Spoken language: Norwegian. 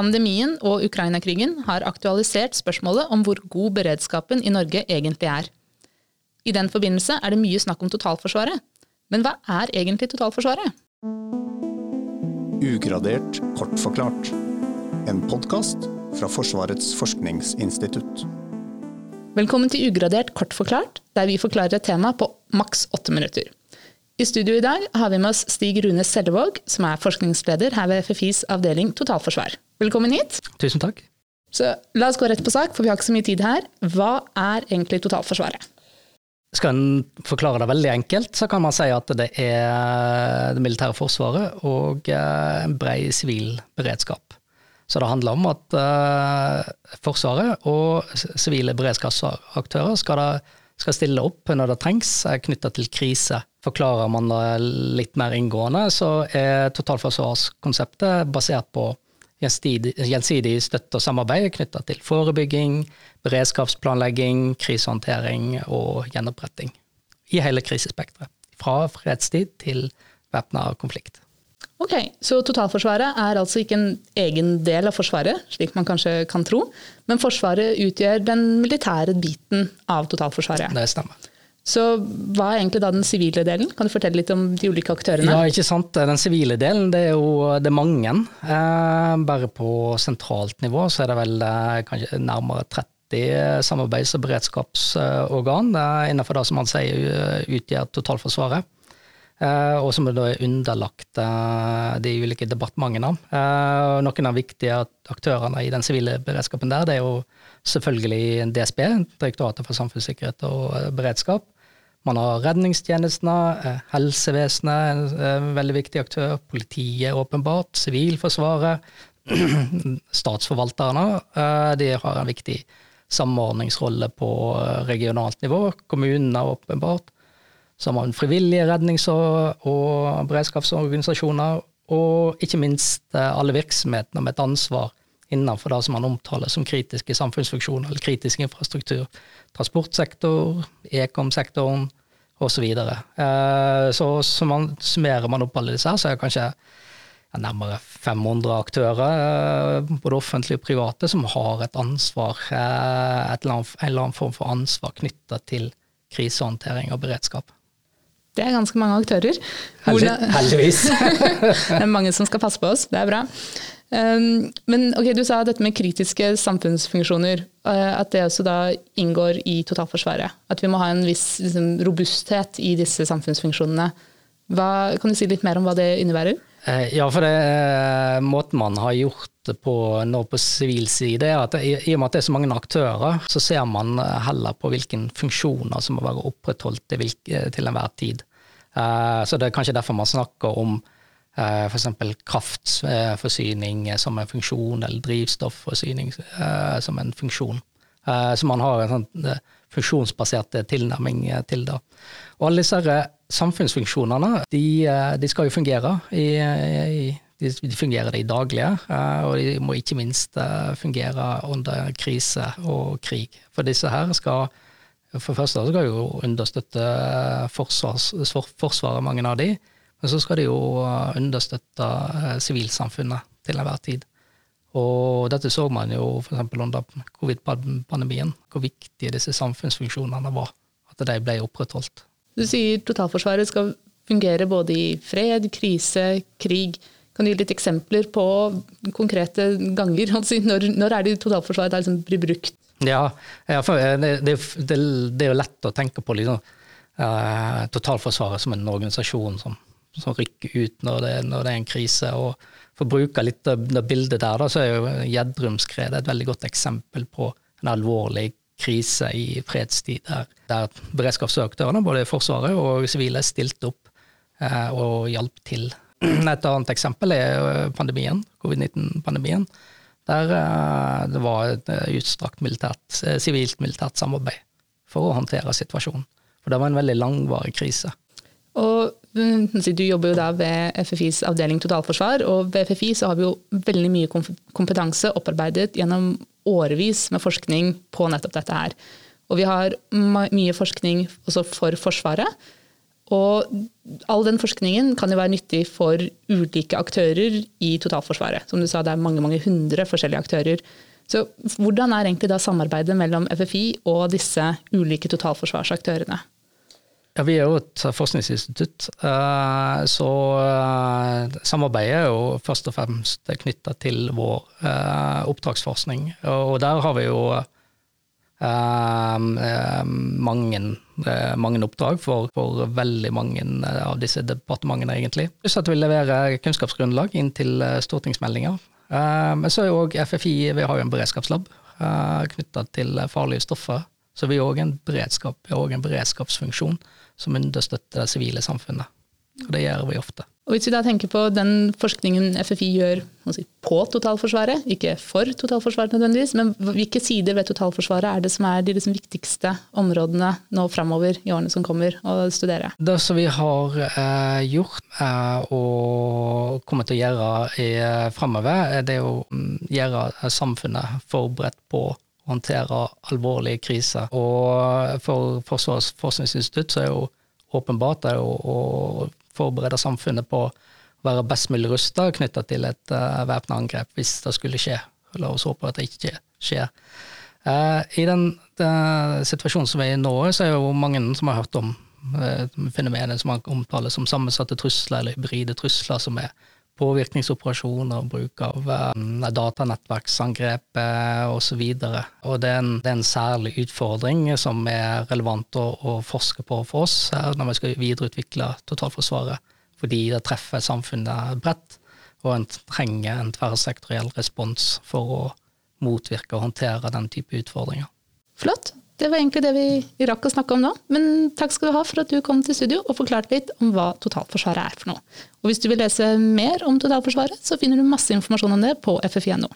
Pandemien og Ukraina-krigen har aktualisert spørsmålet om hvor god beredskapen i Norge egentlig er. I den forbindelse er det mye snakk om totalforsvaret. Men hva er egentlig totalforsvaret? Ugradert kort forklart. En podkast fra Forsvarets forskningsinstitutt. Velkommen til Ugradert kort forklart, der vi forklarer et tema på maks åtte minutter. I studio i dag har vi med oss Stig Rune Sellevåg, som er forskningsleder her ved FFIs avdeling totalforsvar. Velkommen hit. Tusen takk. Så La oss gå rett på sak, for vi har ikke så mye tid her. Hva er egentlig totalforsvaret? Skal en forklare det veldig enkelt, så kan man si at det er det militære forsvaret og eh, en bred sivil beredskap. Så det handler om at uh, Forsvaret og sivile beredskapsaktører skal, da, skal, stille opp når det trengs, knytta til krise. Forklarer man det litt mer inngående, så er totalforsvarskonseptet basert på gjensidig støtte og samarbeid knytta til forebygging, beredskapsplanlegging, krisehåndtering og gjenoppretting. I hele krisespekteret. Fra fredstid til væpna konflikt. Ok, Så totalforsvaret er altså ikke en egen del av Forsvaret, slik man kanskje kan tro, men Forsvaret utgjør den militære biten av totalforsvaret. Det stemmer. Så hva er egentlig da den sivile delen? Kan du fortelle litt om de ulike aktørene? Ja, ikke sant. Den sivile delen det er jo det er mange. Eh, bare på sentralt nivå så er det vel eh, kanskje nærmere 30 samarbeids- og beredskapsorgan eh, innenfor det som man sier eh, utgjør totalforsvaret. Eh, og som da er underlagt eh, de ulike departementene. noen av de viktige aktørene i den sivile beredskapen der, det er jo selvfølgelig DSB, Direktoratet for samfunnssikkerhet og beredskap. Man har redningstjenestene, eh, helsevesenet, en veldig viktig aktør, politiet åpenbart, Sivilforsvaret, statsforvalterne. Eh, de har en viktig samordningsrolle på eh, regionalt nivå. Kommunene åpenbart. Så har man frivillige rednings- og beredskapsorganisasjoner, og ikke minst alle virksomhetene med et ansvar innenfor det som man omtaler som kritiske samfunnsfunksjoner eller kritisk infrastruktur. Transportsektor, ekom-sektoren osv. Så, eh, så, så man, summerer man opp alle disse her, så er det kanskje nærmere 500 aktører, eh, både offentlige og private, som har et ansvar, eh, et eller annet, en eller annen form for ansvar knytta til krisehåndtering og beredskap. Det er ganske mange aktører. Heldigvis. det er mange som skal passe på oss, det er bra. Um, men ok, du sa dette med kritiske samfunnsfunksjoner, uh, at det også da inngår i totalforsvaret. At vi må ha en viss liksom, robusthet i disse samfunnsfunksjonene. Hva, kan du si litt mer om hva det innebærer? Uh, ja, for det uh, måten man har gjort det på nå på sivil side, er at i, og med at det er så mange aktører, så ser man heller på hvilke funksjoner som må være opprettholdt til, til enhver tid. så det er kanskje derfor man snakker om Eh, F.eks. kraftforsyning som en funksjon, eller drivstoffforsyning eh, som en funksjon. Eh, så man har en sånn funksjonsbasert tilnærming til det. Og alle disse samfunnsfunksjonene de, de skal jo fungere. I, i, de fungerer i daglige, og de må ikke minst fungere under krise og krig. For disse her skal for det første skal jo understøtte forsvars, Forsvaret, mange av de, men så skal de jo eh, understøtte eh, sivilsamfunnet til enhver tid. Og dette så man jo f.eks. under covid-pandemien, hvor viktige disse samfunnsfunksjonene var. At de ble opprettholdt. Du sier totalforsvaret skal fungere både i fred, krise, krig. Kan du gi litt eksempler på konkrete ganger? Når, når er det totalforsvaret der liksom blir brukt? Ja, eh, det, det, det, er jo lett å tenke på liksom, uh, totalforsvaret som en organisasjon som som rykker ut når det, når det, er en krise. og For å bruke litt av det bildet der, da, så er jo Gjedrumskredet et veldig godt eksempel på en alvorlig krise i fredstid, der, der beredskapsaktørene, både Forsvaret og sivile, stilte opp eh, og hjalp til. Et annet eksempel er pandemien, covid-19-pandemien, der eh, det var et eh, utstrakt militært, eh, sivilt militært samarbeid for å håndtere situasjonen. For det var en veldig langvarig krise. Og du jobber jo da ved FFIs avdeling totalforsvar, og ved FFI så har vi jo veldig mye kompetanse opparbeidet gjennom årevis med forskning på nettopp dette her. Og vi har mye forskning også for Forsvaret, Og all den forskningen kan jo være nyttig for ulike aktører i totalforsvaret. Som du sa, det er mange, mange hundre forskjellige aktører. Så hvordan er egentlig da samarbeidet mellom FFI og disse ulike totalforsvarsaktørene? Ja, Vi er jo et forskningsinstitutt, eh, så eh, samarbeidet er jo først og fremst knytta til vår eh, oppdragsforskning. Og der har vi jo mange, mange oppdrag for, for, veldig mange av disse departementene, egentlig. Pluss at vi leverer kunnskapsgrunnlag inn til stortingsmeldinger. Men så er jo òg FFI Vi har jo en beredskapslab knytta til farlige stoffer. Så vi har òg en, beredskap, en beredskapsfunksjon som understøtter det sivile samfunnet. Og det gjør vi ofte. Og Hvis vi da tenker på den forskningen FFI gjør si, på totalforsvaret, ikke for totalforsvaret nødvendigvis, men hvilke sider ved totalforsvaret er det som er de liksom viktigste områdene nå framover i årene som kommer, å studere? Det som vi har eh, gjort eh, og kommer til å gjøre eh, framover, det er å mm, gjøre samfunnet forberedt på håndtere alvorlige kriser. Og for Forsvarets forskningsinstitutt så er jo åpenbart det å, å forberede samfunnet på å være best mulig rusta knytta til et uh, væpna angrep, hvis det skulle skje. La oss håpe at det ikke skjer. Uh, I den, den, situasjonen som er i nå, så er jo mange som har hørt om uh, fenomenet som man omtaler som sammensatte trusler, eller hybride trusler, som er påvirkningsoperasjoner, bruk av um, datanettverksangrep uh, osv. Og det er, en, det er, en, særlig utfordring som er relevant å, å forske på for oss her når vi skal videreutvikle totalforsvaret, fordi det treffer samfunnet bredt, og en trenger en tverrsektoriell respons for å motvirke og håndtere den type utfordringer. Flott. Det var egentlig det vi rakk å snakke om nå. Men takk skal du ha for at du kom til studio og forklarte litt om hva totalforsvaret er for noe. Og hvis du vil lese mer om totalforsvaret, så finner du masse informasjon om det på ffi.no.